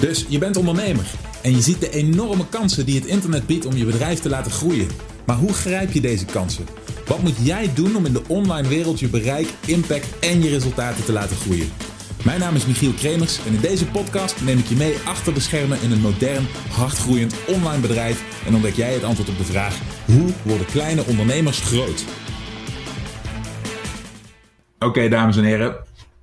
Dus je bent ondernemer en je ziet de enorme kansen die het internet biedt om je bedrijf te laten groeien. Maar hoe grijp je deze kansen? Wat moet jij doen om in de online wereld je bereik, impact en je resultaten te laten groeien? Mijn naam is Michiel Kremers en in deze podcast neem ik je mee achter de schermen in een modern, hardgroeiend online bedrijf en ontdek jij het antwoord op de vraag: hoe worden kleine ondernemers groot? Oké, dames en heren,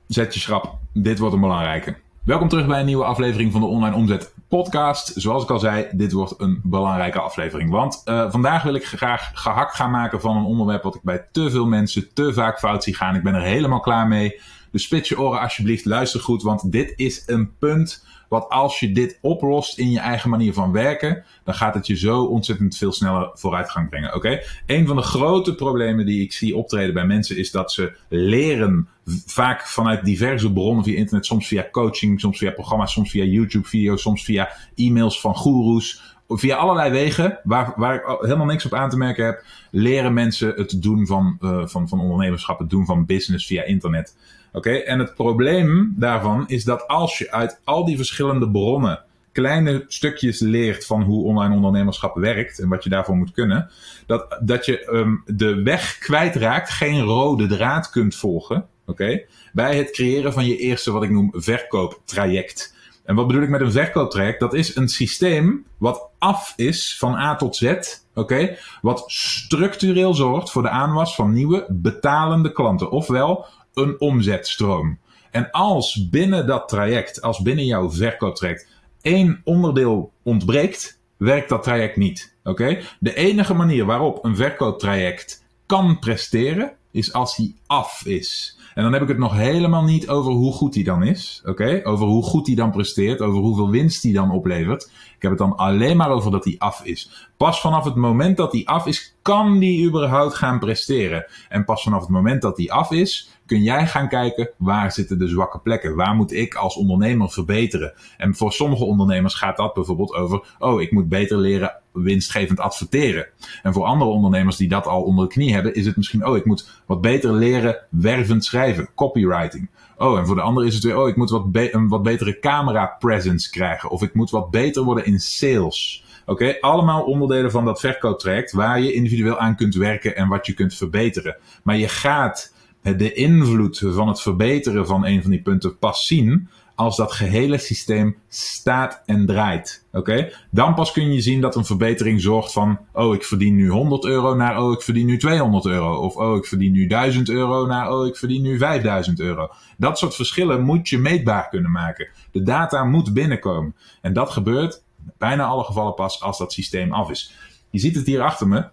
zet je schrap. Dit wordt een belangrijke. Welkom terug bij een nieuwe aflevering van de Online Omzet Podcast. Zoals ik al zei, dit wordt een belangrijke aflevering. Want uh, vandaag wil ik graag gehakt gaan maken van een onderwerp wat ik bij te veel mensen te vaak fout zie gaan. Ik ben er helemaal klaar mee. Dus spits je oren alsjeblieft, luister goed, want dit is een punt wat als je dit oplost in je eigen manier van werken, dan gaat het je zo ontzettend veel sneller vooruitgang brengen. Oké? Een van de grote problemen die ik zie optreden bij mensen is dat ze leren vaak vanuit diverse bronnen via internet, soms via coaching, soms via programma's, soms via YouTube-video's, soms via e-mails van goeroes. Via allerlei wegen, waar, waar ik helemaal niks op aan te merken heb, leren mensen het doen van, uh, van, van ondernemerschap, het doen van business via internet. Oké, en het probleem daarvan is dat als je uit al die verschillende bronnen kleine stukjes leert van hoe online ondernemerschap werkt en wat je daarvoor moet kunnen, dat, dat je um, de weg kwijtraakt, geen rode draad kunt volgen, oké, bij het creëren van je eerste wat ik noem verkooptraject. En wat bedoel ik met een verkooptraject? Dat is een systeem wat af is van A tot Z, oké, wat structureel zorgt voor de aanwas van nieuwe betalende klanten, ofwel een omzetstroom. En als binnen dat traject, als binnen jouw verkooptraject, één onderdeel ontbreekt, werkt dat traject niet. Oké? De enige manier waarop een verkooptraject kan presteren, is als hij af is. En dan heb ik het nog helemaal niet over hoe goed hij dan is. Oké? Over hoe goed hij dan presteert, over hoeveel winst hij dan oplevert. Ik heb het dan alleen maar over dat hij af is. Pas vanaf het moment dat hij af is, kan die überhaupt gaan presteren. En pas vanaf het moment dat hij af is, kun jij gaan kijken waar zitten de zwakke plekken. Waar moet ik als ondernemer verbeteren? En voor sommige ondernemers gaat dat bijvoorbeeld over, oh, ik moet beter leren winstgevend adverteren. En voor andere ondernemers die dat al onder de knie hebben, is het misschien, oh, ik moet wat beter leren wervend schrijven, copywriting. Oh, en voor de andere is het weer, oh, ik moet wat een wat betere camera presence krijgen. Of ik moet wat beter worden in sales. Oké, allemaal onderdelen van dat verkooptraject waar je individueel aan kunt werken en wat je kunt verbeteren. Maar je gaat de invloed van het verbeteren van een van die punten pas zien als dat gehele systeem staat en draait. Oké? Dan pas kun je zien dat een verbetering zorgt van, oh, ik verdien nu 100 euro naar, oh, ik verdien nu 200 euro. Of, oh, ik verdien nu 1000 euro naar, oh, ik verdien nu 5000 euro. Dat soort verschillen moet je meetbaar kunnen maken. De data moet binnenkomen. En dat gebeurt bijna alle gevallen pas als dat systeem af is. Je ziet het hier achter me.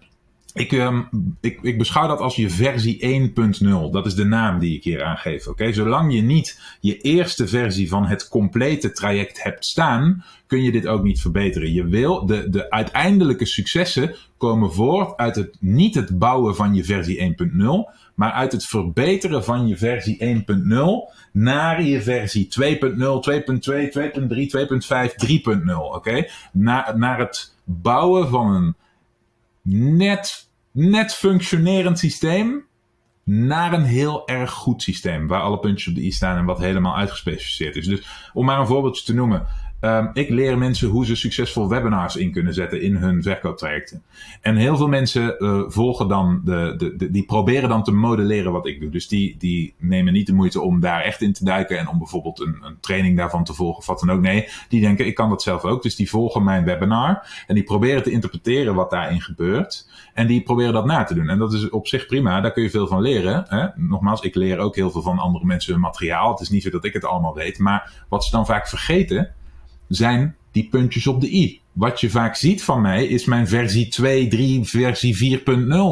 Ik, um, ik, ik beschouw dat als je versie 1.0. Dat is de naam die ik hier aangeef. Oké, Zolang je niet je eerste versie van het complete traject hebt staan, kun je dit ook niet verbeteren. Je wil, de, de uiteindelijke successen komen voort uit het, niet het bouwen van je versie 1.0, maar uit het verbeteren van je versie 1.0 naar je versie 2.0, 2.2, 2.3, 2.5, 3.0. Oké, naar het bouwen van een net net functionerend systeem naar een heel erg goed systeem. Waar alle puntjes op de i staan en wat helemaal uitgespecificeerd is. Dus om maar een voorbeeldje te noemen. Um, ik leer mensen hoe ze succesvol webinars in kunnen zetten in hun verkooptrajecten. En heel veel mensen uh, volgen dan de, de, die proberen dan te modelleren wat ik doe. Dus die, die nemen niet de moeite om daar echt in te duiken en om bijvoorbeeld een, een training daarvan te volgen of wat dan ook. Nee, die denken ik kan dat zelf ook. Dus die volgen mijn webinar en die proberen te interpreteren wat daarin gebeurt. En die proberen dat na te doen. En dat is op zich prima, daar kun je veel van leren. Hè? Nogmaals, ik leer ook heel veel van andere mensen hun materiaal. Het is niet zo dat ik het allemaal weet. Maar wat ze dan vaak vergeten zijn die puntjes op de i. Wat je vaak ziet van mij is mijn versie 2, 3, versie 4.0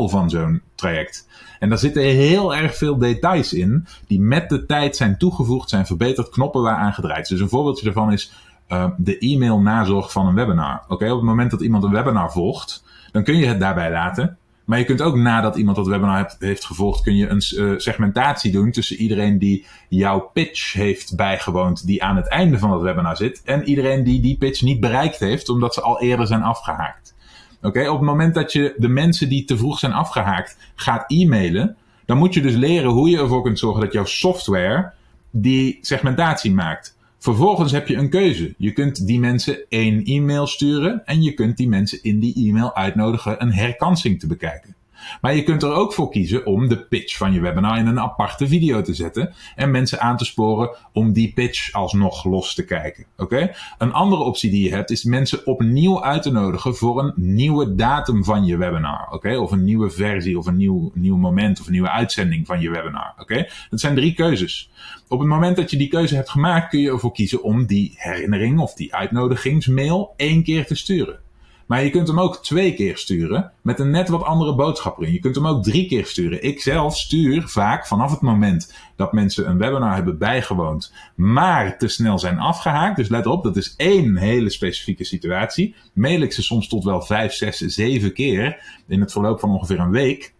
van zo'n traject. En daar zitten heel erg veel details in die met de tijd zijn toegevoegd, zijn verbeterd, knoppen waar aan gedraaid. Dus een voorbeeldje daarvan is uh, de e-mail nazorg van een webinar. Oké, op het moment dat iemand een webinar volgt, dan kun je het daarbij laten. Maar je kunt ook nadat iemand dat webinar heeft gevolgd, kun je een uh, segmentatie doen tussen iedereen die jouw pitch heeft bijgewoond, die aan het einde van het webinar zit, en iedereen die die pitch niet bereikt heeft, omdat ze al eerder zijn afgehaakt. Oké, op het moment dat je de mensen die te vroeg zijn afgehaakt gaat e-mailen, dan moet je dus leren hoe je ervoor kunt zorgen dat jouw software die segmentatie maakt. Vervolgens heb je een keuze. Je kunt die mensen één e-mail sturen en je kunt die mensen in die e-mail uitnodigen een herkansing te bekijken. Maar je kunt er ook voor kiezen om de pitch van je webinar in een aparte video te zetten en mensen aan te sporen om die pitch alsnog los te kijken. Oké? Een andere optie die je hebt is mensen opnieuw uit te nodigen voor een nieuwe datum van je webinar. Oké? Of een nieuwe versie of een nieuw, nieuw moment of een nieuwe uitzending van je webinar. Oké? Dat zijn drie keuzes. Op het moment dat je die keuze hebt gemaakt, kun je ervoor kiezen om die herinnering of die uitnodigingsmail één keer te sturen. Maar je kunt hem ook twee keer sturen met een net wat andere boodschap erin. Je kunt hem ook drie keer sturen. Ik zelf stuur vaak vanaf het moment dat mensen een webinar hebben bijgewoond, maar te snel zijn afgehaakt. Dus let op, dat is één hele specifieke situatie. Mail ik ze soms tot wel vijf, zes, zeven keer in het verloop van ongeveer een week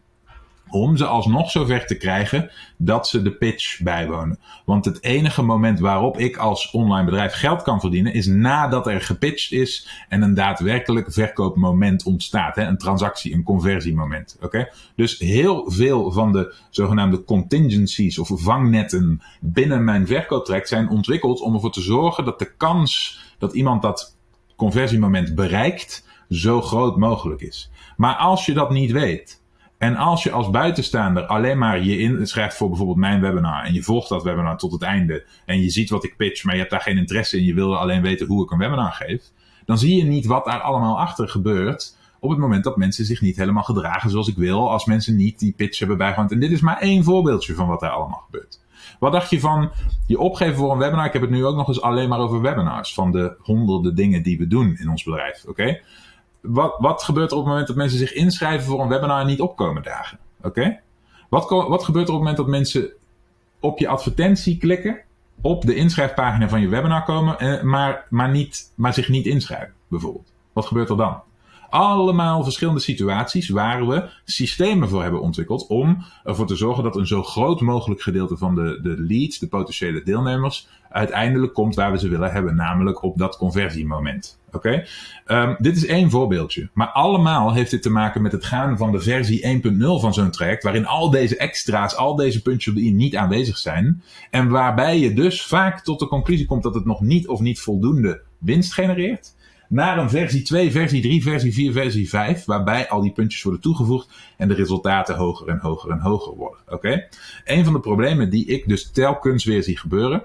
om ze alsnog zover te krijgen dat ze de pitch bijwonen. Want het enige moment waarop ik als online bedrijf geld kan verdienen is nadat er gepitcht is en een daadwerkelijk verkoopmoment ontstaat. Hè? Een transactie, een conversiemoment. Oké? Dus heel veel van de zogenaamde contingencies of vangnetten binnen mijn verkooptraject zijn ontwikkeld om ervoor te zorgen dat de kans dat iemand dat conversiemoment bereikt zo groot mogelijk is. Maar als je dat niet weet, en als je als buitenstaander alleen maar je inschrijft voor bijvoorbeeld mijn webinar en je volgt dat webinar tot het einde en je ziet wat ik pitch, maar je hebt daar geen interesse in, je wil alleen weten hoe ik een webinar geef, dan zie je niet wat daar allemaal achter gebeurt op het moment dat mensen zich niet helemaal gedragen zoals ik wil, als mensen niet die pitch hebben bijgewoond. En dit is maar één voorbeeldje van wat daar allemaal gebeurt. Wat dacht je van je opgeven voor een webinar? Ik heb het nu ook nog eens alleen maar over webinars, van de honderden dingen die we doen in ons bedrijf. Oké? Wat, wat gebeurt er op het moment dat mensen zich inschrijven voor een webinar en niet opkomen dagen? Oké? Wat, wat gebeurt er op het moment dat mensen op je advertentie klikken, op de inschrijfpagina van je webinar komen, eh, maar, maar, niet, maar zich niet inschrijven, bijvoorbeeld? Wat gebeurt er dan? Allemaal verschillende situaties waar we systemen voor hebben ontwikkeld om ervoor te zorgen dat een zo groot mogelijk gedeelte van de, de leads, de potentiële deelnemers, uiteindelijk komt waar we ze willen hebben, namelijk op dat conversiemoment. Oké? Ehm, dit is één voorbeeldje. Maar allemaal heeft dit te maken met het gaan van de versie 1.0 van zo'n traject, waarin al deze extra's, al deze puntjes op de i niet aanwezig zijn. En waarbij je dus vaak tot de conclusie komt dat het nog niet of niet voldoende winst genereert naar een versie 2, versie 3, versie 4, versie 5, waarbij al die puntjes worden toegevoegd en de resultaten hoger en hoger en hoger worden. Oké? Een van de problemen die ik dus telkens weer zie gebeuren,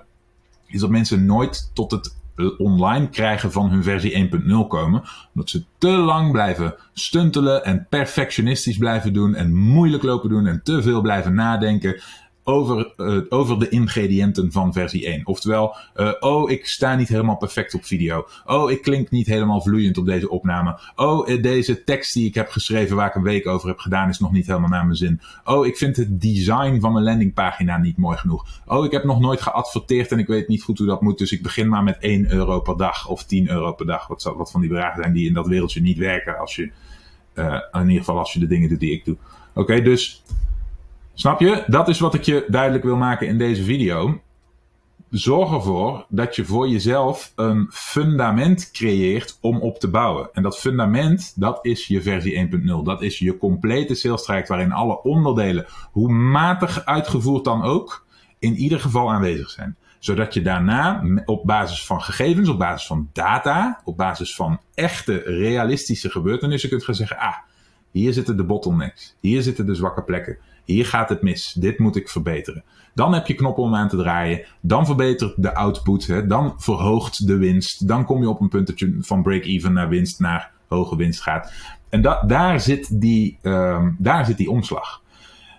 is dat mensen nooit tot het online krijgen van hun versie 1.0 komen. Omdat ze te lang blijven stuntelen en perfectionistisch blijven doen en moeilijk lopen doen en te veel blijven nadenken over, uh, over de ingrediënten van versie 1. Oftewel, uh, oh, ik sta niet helemaal perfect op video. Oh, ik klink niet helemaal vloeiend op deze opname. Oh, uh, deze tekst die ik heb geschreven waar ik een week over heb gedaan is nog niet helemaal naar mijn zin. Oh, ik vind het design van mijn landingpagina niet mooi genoeg. Oh, ik heb nog nooit geadverteerd en ik weet niet goed hoe dat moet. Dus ik begin maar met 1 euro per dag of 10 euro per dag. Wat, wat van die bedragen zijn die in dat wereldje niet werken als je, in ieder geval als je de dingen doet die ik doe. Oké, dus Snap je? Dat is wat ik je duidelijk wil maken in deze video. Zorg ervoor dat je voor jezelf een fundament creëert om op te bouwen. En dat fundament, dat is je versie 1.0. Dat is je complete sales waarin alle onderdelen, hoe matig uitgevoerd dan ook, in ieder geval aanwezig zijn. Zodat je daarna op basis van gegevens, op basis van data, op basis van echte realistische gebeurtenissen kunt gaan zeggen, ah, hier zitten de bottlenecks, hier zitten de zwakke plekken. Hier gaat het mis. Dit moet ik verbeteren. Dan heb je knoppen om aan te draaien. Dan verbetert de output. Hè. Dan verhoogt de winst. Dan kom je op een punt dat je van break-even naar winst naar hoge winst gaat. En da daar, zit die, um, daar zit die omslag.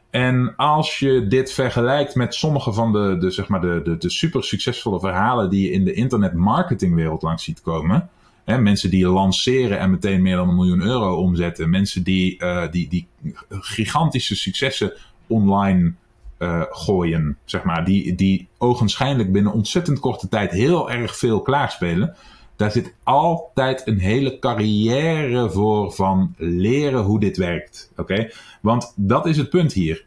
En als je dit vergelijkt met sommige van de, de, zeg maar de, de, de super succesvolle verhalen die je in de internet marketingwereld langs ziet komen. Mensen die lanceren en meteen meer dan een miljoen euro omzetten. Mensen die, uh, die, die gigantische successen online uh, gooien. Zeg maar, die, die ogenschijnlijk binnen ontzettend korte tijd heel erg veel klaarspelen. Daar zit altijd een hele carrière voor van leren hoe dit werkt. Oké? Want dat is het punt hier.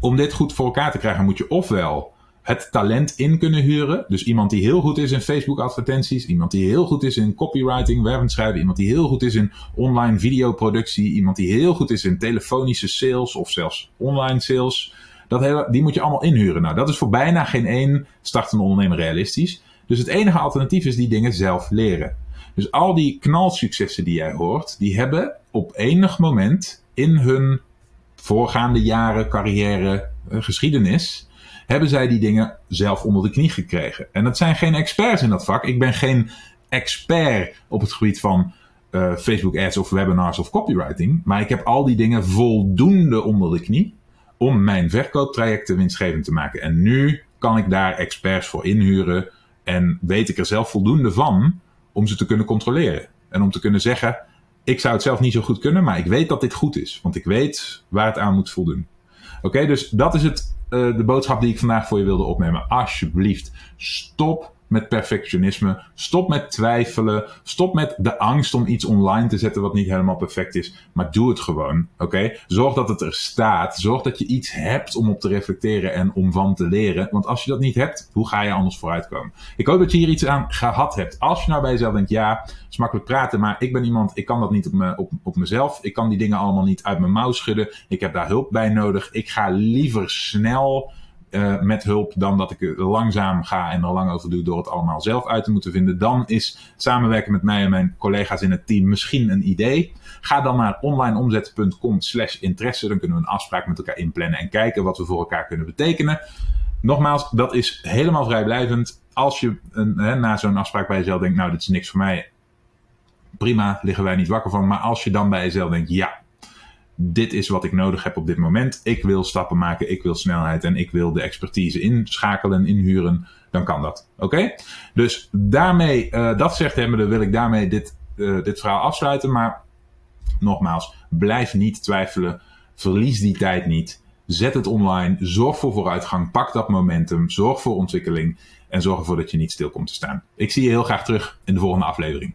Om dit goed voor elkaar te krijgen moet je ofwel het talent in kunnen huren. Dus iemand die heel goed is in Facebook advertenties, iemand die heel goed is in copywriting, schrijven, iemand die heel goed is in online videoproductie, iemand die heel goed is in telefonische sales of zelfs online sales. Dat hele, die moet je allemaal inhuren. Nou, dat is voor bijna geen één startende ondernemer realistisch. Dus het enige alternatief is die dingen zelf leren. Dus al die knalsuccessen die jij hoort, die hebben op enig moment in hun voorgaande jaren, carrière, eh, geschiedenis, hebben zij die dingen zelf onder de knie gekregen. En dat zijn geen experts in dat vak. Ik ben geen expert op het gebied van uh, Facebook ads of webinars of copywriting. Maar ik heb al die dingen voldoende onder de knie om mijn verkooptrajecten winstgevend te maken. En nu kan ik daar experts voor inhuren en weet ik er zelf voldoende van om ze te kunnen controleren. En om te kunnen zeggen, ik zou het zelf niet zo goed kunnen, maar ik weet dat dit goed is. Want ik weet waar het aan moet voldoen. Oké, dus dat is het, de boodschap die ik vandaag voor je wilde opnemen. Alsjeblieft, stop met perfectionisme. Stop met twijfelen. Stop met de angst om iets online te zetten wat niet helemaal perfect is. Maar doe het gewoon. Oké? Zorg dat het er staat. Zorg dat je iets hebt om op te reflecteren en om van te leren. Want als je dat niet hebt, hoe ga je anders vooruitkomen? Ik hoop dat je hier iets aan gehad hebt. Als je nou bij jezelf denkt, ja, is makkelijk praten, maar ik ben iemand, ik kan dat niet op, me, op, op mezelf. Ik kan die dingen allemaal niet uit mijn mouw schudden. Ik heb daar hulp bij nodig. Ik ga liever snel uh, met hulp dan dat ik langzaam ga en er lang over doe door het allemaal zelf uit te moeten vinden. Dan is samenwerken met mij en mijn collega's in het team misschien een idee. Ga dan naar onlineomzet.com slash interesse. Dan kunnen we een afspraak met elkaar inplannen en kijken wat we voor elkaar kunnen betekenen. Nogmaals, dat is helemaal vrijblijvend. Als je een, hè, na zo'n afspraak bij jezelf denkt, nou dit is niks voor mij. Prima, liggen wij niet wakker van. Maar als je dan bij jezelf denkt, ja, dit is wat ik nodig heb op dit moment. Ik wil stappen maken, ik wil snelheid en ik wil de expertise inschakelen, inhuren. Dan kan dat. Oké? Dus daarmee, uh, dat zegt hebbende, wil ik daarmee dit, uh, dit verhaal afsluiten. Maar nogmaals, blijf niet twijfelen. Verlies die tijd niet. Zet het online. Zorg voor vooruitgang. Pak dat momentum. Zorg voor ontwikkeling. En zorg ervoor dat je niet stil komt te staan. Ik zie je heel graag terug in de volgende aflevering.